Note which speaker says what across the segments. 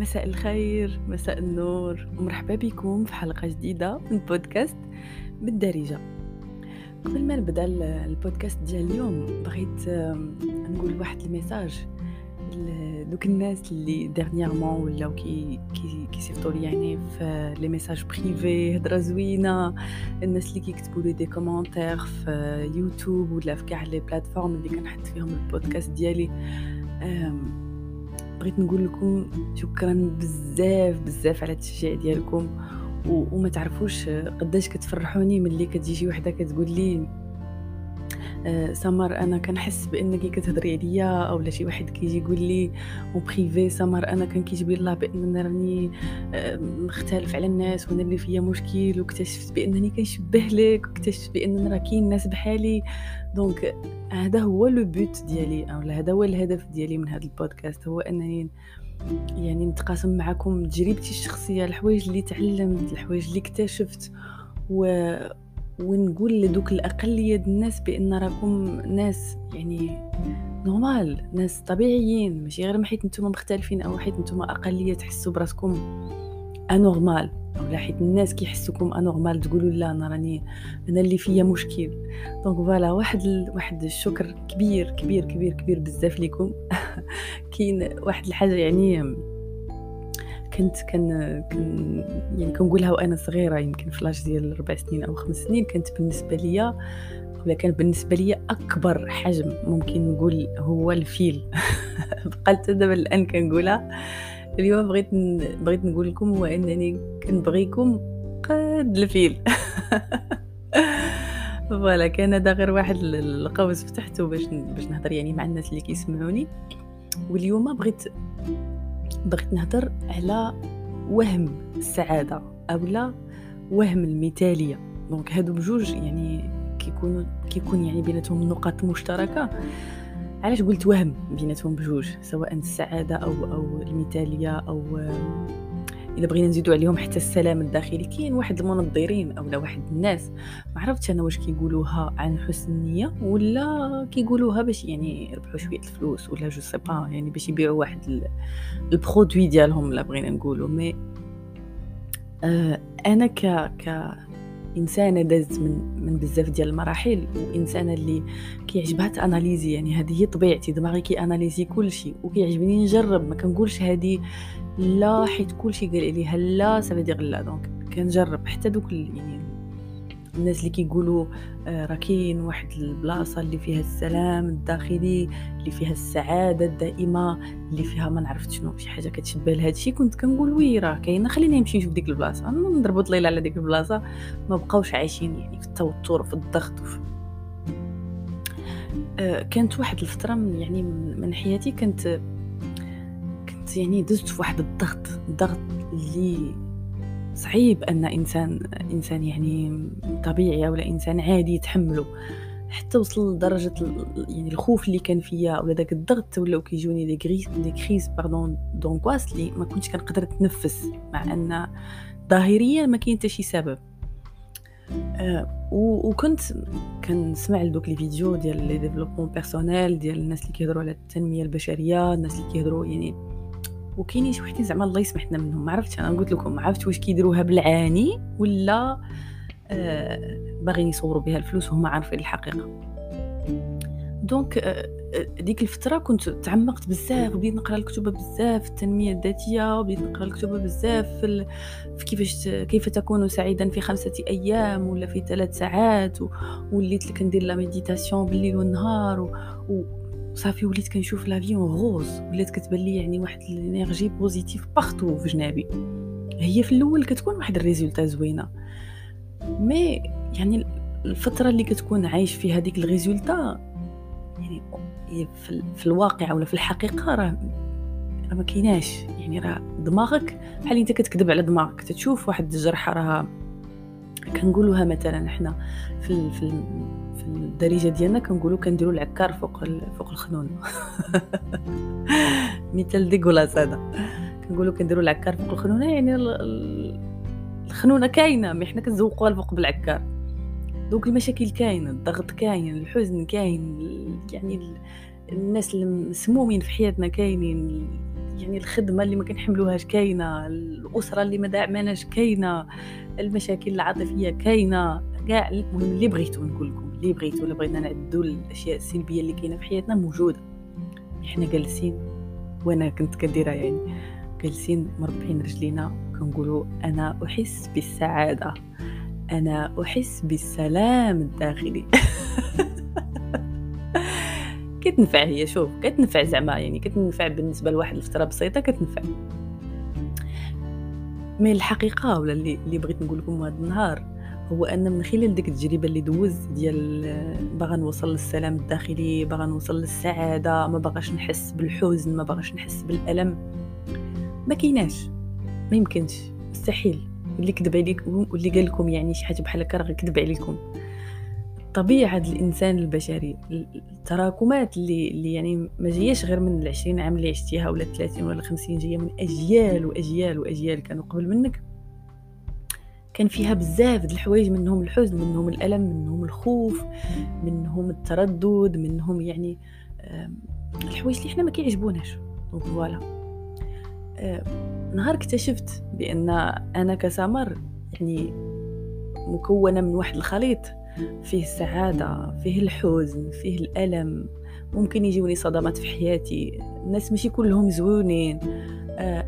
Speaker 1: مساء الخير مساء النور ومرحبا بكم في حلقة جديدة من بودكاست بالدارجة. قبل ما نبدأ البودكاست ديال اليوم بغيت نقول واحد ال message دوك الناس اللي dernièrement ولاو كي كي كيصيفطوا لي يعني في les messages privés هضره زوينة الناس اللي كيكتبوا لي des commentaires في يوتيوب ولا في كاع les plateformes اللي كنحط فيهم البودكاست ديالي. بغيت نقول لكم شكرا بزاف بزاف على التشجيع ديالكم وما تعرفوش قداش كتفرحوني ملي كتجي شي وحدة كتقول لي سمر أنا كنحس بأنك كتهضري عليا أو شي واحد كيجي يقول لي en privé سمر أنا كان كيسحاب لي بأن راني آه، مختلف على الناس وأنا اللي فيا مشكل واكتشفت بأنني كنشبه لك واكتشفت بأن راه كاين ناس بحالي. donc هذا هو le but ديالي أو هذا هو الهدف ديالي من هذا البودكاست هو أنني يعني نتقاسم معكم تجربتي الشخصية الحوايج اللي تعلمت الحوايج اللي اكتشفت و ونقول لدوك الأقلية الناس بأن راكم ناس يعني normal ناس طبيعيين ماشي غير حيت نتوما مختلفين أو حيت نتوما أقلية تحسوا براسكم anormal ولا حيت الناس كيحسوكم anormal تقولوا لا أنا راني أنا اللي فيا مشكل. donc voilà واحد ال... واحد الشكر كبير كبير كبير كبير بزاف ليكم. كاين واحد الحاجة يعني كنت كان كان يعني كنقولها وأنا صغيرة يمكن في l'âge ديال ربع سنين أو خمس سنين كانت بالنسبة ليا ولا كان بالنسبة ليا أكبر حجم ممكن نقول هو الفيل. بقيت دابا الآن كنقولها. اليوم بغيت بغيت نقول لكم هو أنني كنبغيكم قد الفيل. voilà كان هذا غير واحد القوس فتحته باش باش نهضر يعني مع الناس اللي كيسمعوني. واليوم بغيت بغيت نهضر على وهم السعادة اولا وهم المثالية. donc هادو بجوج يعني كيكونوا كيكون يعني بيناتهم نقاط مشتركة. علاش قلت وهم بيناتهم بجوج؟ سواء السعادة أو أو المثالية أو الا بغينا نزيدو عليهم حتى السلام الداخلي كاين واحد المنظرين اولا واحد الناس ما عرفتش أنا واش كيقولوها عن حسن النية ولا كيقولوها باش يعني يربحوا شوية الفلوس ولا je sais pas يعني باش يبيعوا واحد ال produit ديالهم لا بغينا نقولوا mais آه أنا ك ك انسانه دازت من من بزاف ديال المراحل وإنسانة اللي كيعجبها ت analyser يعني هذه هي طبيعتي دماغي كي analyser كل شيء وكيعجبني نجرب ما كنقولش هذه لا حيت كلشي قال عليها لا صافي لا. donc كنجرب حتى دوك يعني الناس اللي كيقولوا آه، راه كاين واحد البلاصة اللي فيها السلام الداخلي اللي فيها السعادة الدائمة اللي فيها ما نعرفت شنو شي حاجة كتشبه لهذا الشيء كنت كنقول oui راه كاينة خلينا نمشي نشوف ديك البلاصة. نضربوا طليلة على ديك البلاصة ما بقاوش عايشين يعني في التوتر وفي الضغط وفي آه، كانت واحد الفترة من يعني من حياتي كنت يعني دزت في واحد الضغط الضغط اللي صعيب أن إنسان إنسان يعني طبيعي ولا إنسان عادي يتحمله. حتى وصل لدرجة يعني الخوف اللي كان فيا ولا داك الضغط ولاو كيجوني des crises des crises pardon d'angoisse اللي ما كنتش كنقدر نتنفس مع أن ظاهريا ما كاين حتى شي سبب. أه وكنت كنسمع لدوك les vidéos ديال le développement personnel ديال الناس اللي كيهضروا على التنمية البشرية الناس اللي كيهضروا يعني وكاينين شي وحدين زعما الله يسمح لنا منهم ما عرفتش أنا قلت لكم ما عرفت واش كيديروها بالعاني ولا آه باغيين يصوروا بها الفلوس وهما عارفين الحقيقة donc آه ديك الفترة كنت تعمقت بزاف وبديت نقرأ الكتب بزاف في التنمية الذاتية وبديت نقرأ الكتب بزاف في, في كيفاش كيف تكون سعيدا في خمسة أيام ولا في ثلاث ساعات وليت كندير la méditation بالليل والنهار. صافي وليت كنشوف la vie en rose ولات كتبان لي يعني واحد ال énergie positive partout في جنابي. هي في الأول كتكون واحد ال résultat زوينة mais يعني الفترة اللي كتكون عايش فيها ديك ال résultat يعني في, الواقع ولا في الحقيقة راه راه ما كايناش. يعني راه دماغك بحال انت كتكذب على دماغك تتشوف واحد الجرحه راها كنقولوها مثلا حنا في في الدارجة ديالنا كنقولوا كنديروا العكار فوق فوق الخنون. مثال ديغولاس هذا. كنقولوا كنديروا العكار فوق الخنونة يعني الخنونة كاينة mais حنا كنزوقوها الفوق بالعكار. دوك المشاكل كاينة الضغط كاين الحزن كاين يعني الناس المسمومين في حياتنا كاينين يعني الخدمة اللي ما كنحملوهاش كاينة الأسرة اللي ما داعماناش كاينة المشاكل العاطفية كاينة. كاع المهم اللي بغيتو نقول لكم اللي بغيتو ولا بغينا نعدو الأشياء السلبية اللي كاينة في حياتنا موجودة. إحنا جالسين وأنا كنت كديرها يعني جالسين مربحين رجلينا كنقولوا أنا أحس بالسعادة. أنا أحس بالسلام الداخلي. كتنفع هي شوف كتنفع زعما يعني كتنفع بالنسبة لواحد الفترة بسيطة كتنفع. mais الحقيقة ولا اللي, اللي بغيت نقول لكم هذا النهار هو أن من خلال ديك التجربة اللي دوزت ديال باغا نوصل للسلام الداخلي باغا نوصل للسعادة ما باغاش نحس بالحزن ما باغاش نحس بالألم ما كيناش ما يمكنش. مستحيل. اللي كذب عليكم واللي قال لكم يعني شي حاجة بحال هكا راه كذب عليكم. طبيعة الإنسان البشري التراكمات اللي, اللي يعني ما جاياش غير من العشرين عام اللي عشتيها ولا الثلاثين ولا الخمسين جاية من أجيال وأجيال وأجيال كانوا قبل منك. كان فيها بزاف د الحوايج منهم الحزن منهم الألم منهم الخوف منهم التردد منهم يعني الحوايج اللي إحنا ما كيعجبوناش. donc voilà نهار اكتشفت بأن أنا كسمر يعني مكونة من واحد الخليط. فيه السعادة فيه الحزن فيه الألم. ممكن يجوني صدمات في حياتي. الناس ماشي كلهم زوينين.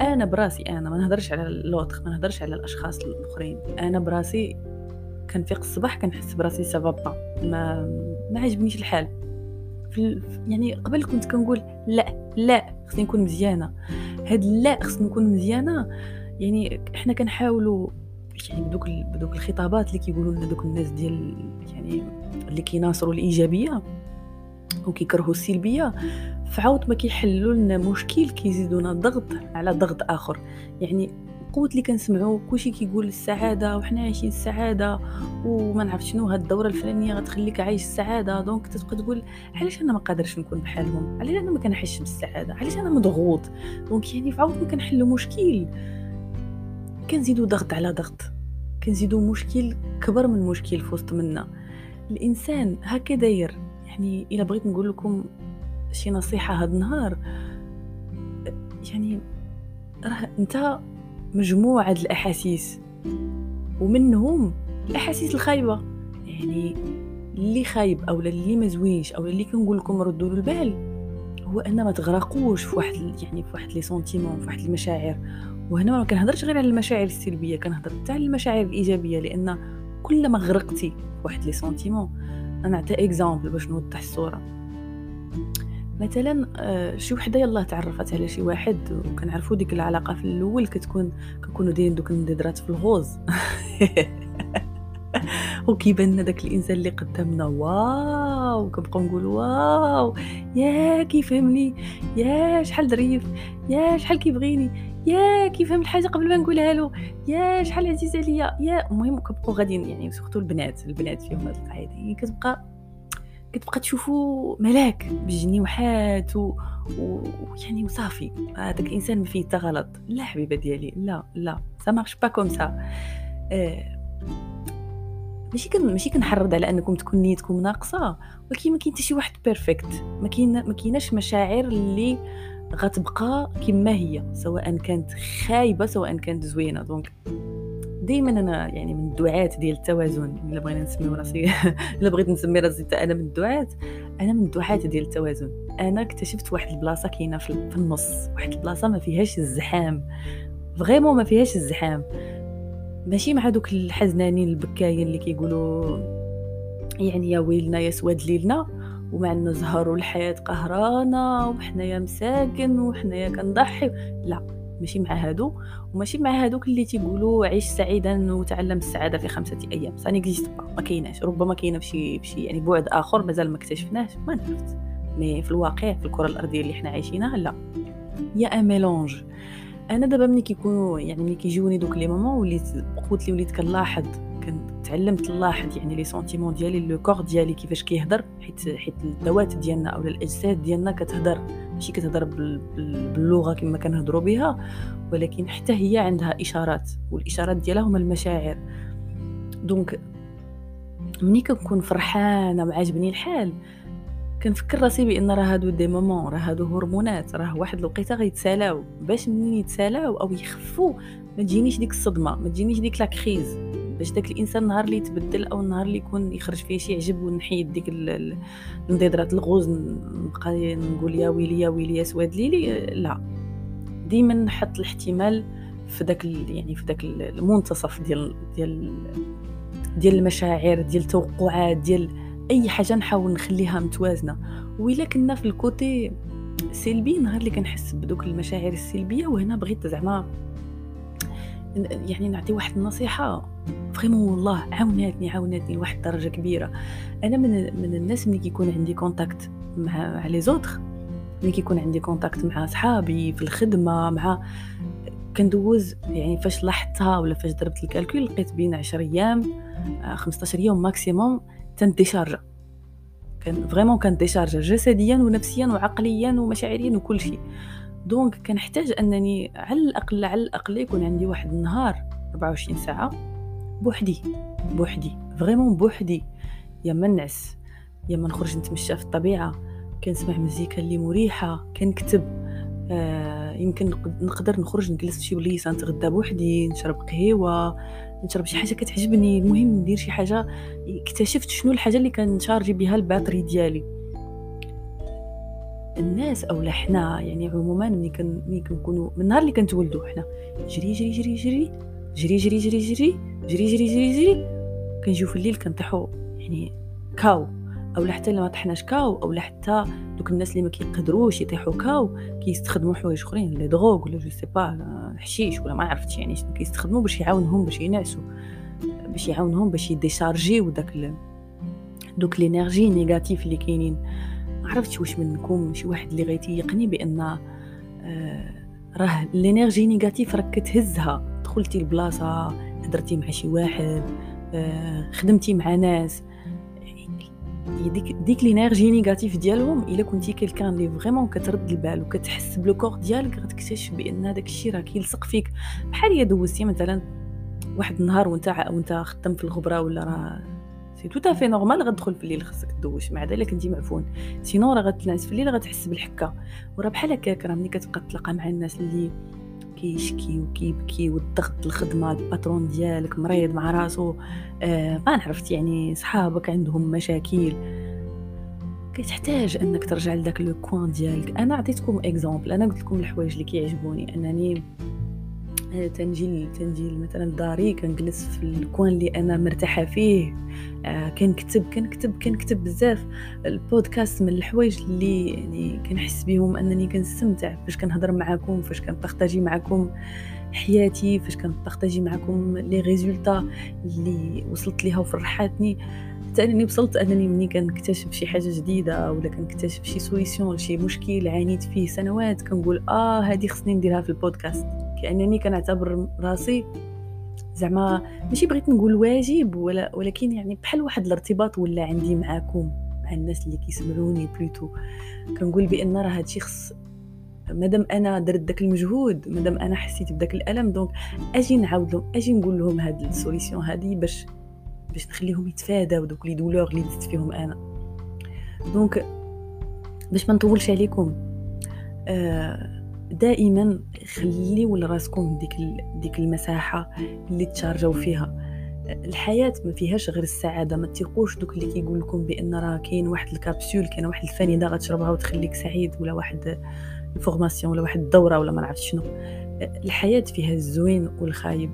Speaker 1: أنا براسي أنا ما نهضرش على اللوطخ ما نهضرش على الأشخاص الأخرين. أنا براسي كنفيق الصباح كنحس براسي سافابا ما ما عجبنيش الحال. في يعني قبل كنت كنقول لا لا خصني نكون مزيانة. هاد لا خصني نكون مزيانة يعني إحنا كنحاولوا يعني بدوك بدوك الخطابات اللي كيقولوا لنا دوك الناس ديال يعني اللي كيناصروا الإيجابية وكيكرهوا السلبية فعاود ما كيحلوا لنا مشكل كيزيدونا ضغط على ضغط آخر. يعني قوت اللي كنسمعوا كلشي كيقول السعادة وحنا عايشين السعادة وما نعرف شنو هاد الدورة الفلانية غتخليك عايش السعادة. donc تتبقى تقول علاش أنا ما قادرش نكون بحالهم؟ علاش أنا ما كنحسش بالسعادة؟ علاش أنا مضغوط؟ donc يعني فعاود ما كنحلوا مشكل. كنزيدو ضغط على ضغط. كنزيدو مشكل كبر من مشكل في وسط منا. الإنسان هكا داير. يعني إلا بغيت نقول لكم شي نصيحة هاد النهار. يعني راه انت مجموعة الأحاسيس ومنهم الأحاسيس الخايبة. يعني اللي خايب أو اللي ما زوينش أو اللي كنقول لكم ردوا البال هو ان ما تغرقوش في واحد يعني في واحد les sentiments في واحد المشاعر. وهنا ما كنهضرش غير على المشاعر السلبية كنهضر حتى على المشاعر الإيجابية لأن كل ما غرقتي في واحد les sentiments أنا نعطي exemple باش نوضح الصورة. مثلا آه، شي وحدة يلاه تعرفت على شي واحد وكنعرفوا ديك العلاقة في الأول كتكون كنكونوا دايرين دوك الندرات في الغوز. وكيبان لنا داك الإنسان اللي قدامنا واو كنبقاو نقولوا واو يا كيفهمني يا شحال ظريف يا شحال كيبغيني يا كيفهم الحاجة قبل ما نقولها له يا شحال عزيز عليا يا المهم كنبقاو غاديين يعني surtout البنات البنات فيهم هاد القاعدة يعني كتبقى كتبقى تشوفو ملاك بجنيوحات و... و... يعني وصافي. هذاك الانسان ما فيه غلط لا حبيبة ديالي لا لا. ça marche pas comme ça ماشي كن ماشي كنحرض على أنكم تكون نيتكم ناقصة. ولكن ما كاين حتى شي واحد perfect ما كاين ما كايناش مشاعر اللي غتبقى كما هي سواء كانت خايبة سواء كانت زوينة. donc دائما أنا يعني من الدعاة ديال التوازن إلا بغينا نسميو راسي إلا بغيت نسمي راسي أنا من الدعاة أنا من الدعاة ديال التوازن. أنا اكتشفت واحد البلاصة كاينة في النص واحد البلاصة ما فيهاش الزحام vraiment ما فيهاش الزحام. ماشي مع دوك الحزنانين البكايين اللي كيقولوا يعني يا ويلنا يا سواد ليلنا عندنا زهر والحياة قهرانا وحنايا مساكن وحنايا كنضحي. لا. ماشي مع هادو وماشي مع هادوك اللي تيقولوا عيش سعيدا وتعلم السعادة في خمسة أيام. ça n'existe pas ما كايناش. ربما كاينة فشي فشي يعني بعد آخر مازال ما اكتشفناش. ما نعرفت mais في الواقع في الكرة الأرضية اللي حنا عايشينها لا. y a un mélange أنا دابا ملي كيكونوا يعني ملي كيجوني دوك les moments وليت قلت لي وليت كنلاحظ تعلمت نلاحظ يعني les sentiments ديالي le corps ديالي كيفاش كيهضر حيت حيت الذوات ديالنا أو الأجساد ديالنا كتهضر ماشي كتهضر باللغة كما كنهضروا بها ولكن حتى هي عندها إشارات والإشارات ديالها هما المشاعر. donc ملي كنكون فرحانة وعاجبني الحال كنفكر راسي بأن راه هادو des moments راه هادو هرمونات راه واحد الوقيته غيتسالاو. باش منين يتسالاو أو يخفوا ما تجينيش ديك الصدمة ما تجينيش ديك la crise باش داك الإنسان النهار اللي يتبدل أو النهار اللي يكون يخرج فيه شي عجب ونحيد ديك النضادرات ال rose نبقى نقول يا ويلي يا ويلي يا سواد ليلي لا. ديما نحط الاحتمال في داك يعني في داك المنتصف ديال ديال ديال المشاعر ديال التوقعات ديال أي حاجة نحاول نخليها متوازنة. وإلا كنا في ال côté سلبي نهار اللي كنحس بدوك المشاعر السلبية وهنا بغيت زعما يعني نعطي واحد النصيحة. vraiment والله عاوناتني عاوناتني لواحد الدرجة كبيرة. أنا من من الناس ملي كيكون عندي contact مع les autres ملي كيكون عندي contact مع صحابي في الخدمة مع كندوز يعني فاش لاحظتها ولا فاش ضربت ال calcul لقيت بين 10 أيام 15 آه، يوم maximum تنديشارجا quand vraiment كان ديشارجا جسديا ونفسيا وعقليا ومشاعريا وكل شيء. donc كنحتاج أنني على الاقل على الأقل يكون عندي واحد النهار 24 ساعة بوحدي. بوحدي. vraiment بوحدي. يا ما نعس. يا ما نخرج نتمشى في الطبيعة. كنسمع مزيكا اللي مريحة. كنكتب. آه يمكن نقدر نخرج نجلس في شي بليصة نتغدى بوحدي نشرب قهيوة نشرب شي حاجة كتعجبني. المهم ندير شي حاجة. اكتشفت شنو الحاجة اللي كنشارجي بها la batterie ديالي. الناس أو حنا يعني عموما ملي كن ملي كنكونوا من النهار اللي كنتولدوا حنا جري جري جري جري جري جري جري جري جري جري جري جري كنجيو في الليل كنطيحوا يعني K.O أو حتى لما طحناش K.O أو حتى دوك الناس اللي ما كيقدروش يطيحوا K.O كيستخدموا حوايج اخرين les drogues ولا je sais pas الحشيش ولا ما عرفتش يعني شنو كيستخدموا باش يعاونهم باش ينعسوا باش يعاونهم باش يديشارجيو داك دوك les énergies négatives اللي كاينين عرفتش واش منكم شي واحد اللي غيتيقني بأن آه راه l'énergie négative راك كتهزها. دخلتي لبلاصة هضرتي مع شي واحد آه خدمتي مع ناس. ديك ديك l'énergie négative ديالهم إلا كنتي quelqu'un اللي vraiment كترد البال وكتحس بلو ديالك غتكتشف بأن هذاك الشيء راه كيلصق فيك. بحال الا دوزتي مثلا واحد النهار وانت وانت خدام في الغبرة ولا راه c'est tout à fait normal غتدخل في الليل خصك تدوش. مع ذلك كنتي معفون sinon راه غتنعس في الليل غتحس بالحكة. وراه بحال هكاك راه ملي كتبقى تلاقى مع الناس اللي كيشكي وكيبكي والضغط الخدمة le patron ديالك مريض مع راسو. آه ما عرفت يعني صحابك عندهم مشاكل. كتحتاج أنك ترجع لذاك le coin ديالك. أنا عطيتكم exemple أنا قلت لكم الحوايج اللي كيعجبوني. أنني تنجي تنجي مثلا داري كنجلس في le coin اللي أنا مرتاحة فيه. آه كنكتب كنكتب كنكتب بزاف le podcast من الحوايج اللي يعني كنحس بهم أنني كنستمتع. فاش كنهضر معكم فاش كنبارطاجي معكم حياتي فاش كنبارطاجي معكم les résultats اللي وصلت ليها وفرحاتني. حتى انني وصلت أنني ملي كنكتشف شي حاجة جديدة ولا كنكتشف شي solution لشي مشكل عانيت فيه سنوات كنقول آه هذه خصني نديرها في le podcast كأنني كنعتبر راسي زعما ماشي بغيت نقول واجب ولا ولكن يعني بحال واحد الارتباط ولا عندي معاكم مع الناس اللي كيسمعوني plutôt كنقول بأن راه هادشي خص مادام أنا درت داك المجهود مادام أنا حسيت بداك الألم donc أجي نعاود لهم أجي نقول لهم هاد ال solution هادي باش باش نخليهم يتفاداو دوك les douleurs اللي دزت فيهم أنا. donc باش ما نطولش عليكم آه دائما خليو لراسكم ديك ديك المساحة اللي تشارجوا فيها. الحياة ما فيهاش غير السعادة ما تيقوش دوك اللي كيقول لكم بأن راه كاين واحد la capsule كاين واحد الفانيدة غتشربها وتخليك سعيد ولا واحد la formation ولا واحد الدورة ولا ما نعرف شنو. الحياة فيها الزوين والخايب.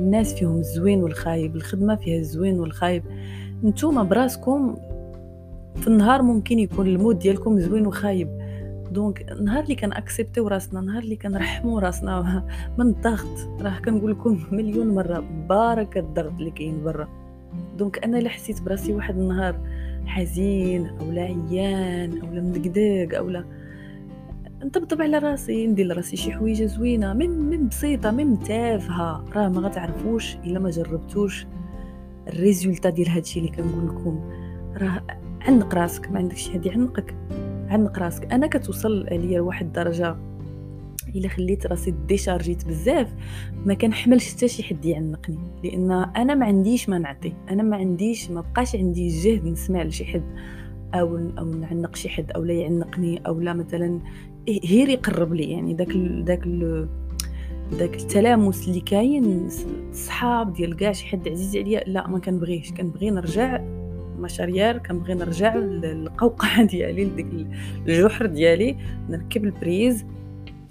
Speaker 1: الناس فيهم الزوين والخايب الخدمة فيها الزوين والخايب. نتوما براسكم في النهار ممكن يكون ال mood ديالكم زوين وخايب. donc نهار اللي كنأكسبتيو راسنا نهار اللي كنرحموا راسنا من الضغط. راه كنقول لكم مليون مرة بارك الضغط اللي كاين برا. donc أنا اللي حسيت براسي واحد النهار حزين أو لا عيان أو لا مدقدق أو لا نطبطب على راسي ندير لراسي شي حويجة زوينة من من بسيطة من تافهة. راه ما غتعرفوش إلا ما جربتوش les résultats ديال هادشي اللي كنقول لكم. راه عنق راسك ما عندكش هادي عنقك عنق راسك. أنا كتوصل ليا لواحد الدرجة إلا خليت راسي ديشارجيت بزاف ما كنحملش حتى شي حد يعنقني. لأن أنا ما عنديش ما نعطي أنا ما عنديش ما بقاش عندي جهد نسمع لشي حد أو أو نعنق شي حد أو لا يعنقني أو لا مثلا غير يقرب لي يعني داك داك داك التلامس اللي كاين صحاب ديال كاع شي حد عزيز عليا لا ما كنبغيش كنبغي نرجع ma charrière كنبغي نرجع للقوقعة ديالي لديك الجحر ديالي نركب la prise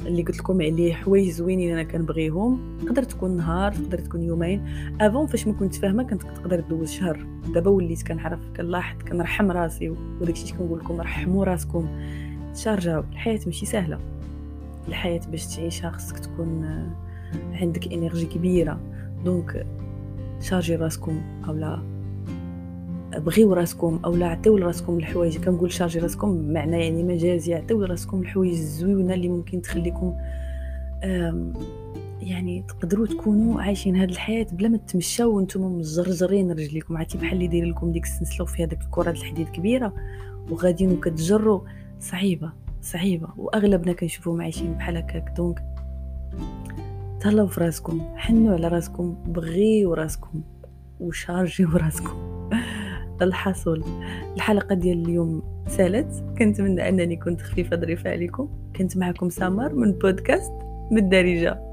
Speaker 1: اللي قلت لكم عليه حوايج زوينين أنا كنبغيهم. تقدر تكون نهار تقدر تكون يومين. avant فاش ما كنت فاهمة كنت تقدر دوز شهر. دابا وليت كنعرف كنلاحظ كنرحم راسي وداكشي كنقول لكم رحموا راسكم. تشارجاو الحياة ماشي سهلة. الحياة باش تعيشها خصك تكون عندك énergie كبيرة. donc شارجي راسكم اولا بغيو راسكم أو لا عطيو لراسكم الحوايج. كنقول شارجي راسكم بمعنى يعني مجازي عطيو لراسكم الحوايج الزوينة اللي ممكن تخليكم يعني تقدروا تكونوا عايشين هذه الحياة بلا ما تمشاو وأنتم مزرزرين رجليكم. عرفتي بحال اللي داير لكم ديك السنسلة في هذاك الكرة الحديد كبيرة وغاديين وكتجروا صعيبه صعيبه واغلبنا كنشوفوهم عايشين بحال هكاك. دونك تهلاو في راسكم حنوا على راسكم بغيو راسكم وشارجيو راسكم. الحصول. الحلقة ديال اليوم سالت. كنتمنى أنني كنت خفيفة ظريفة عليكم. كنت معكم سمر من بودكاست بالدارجه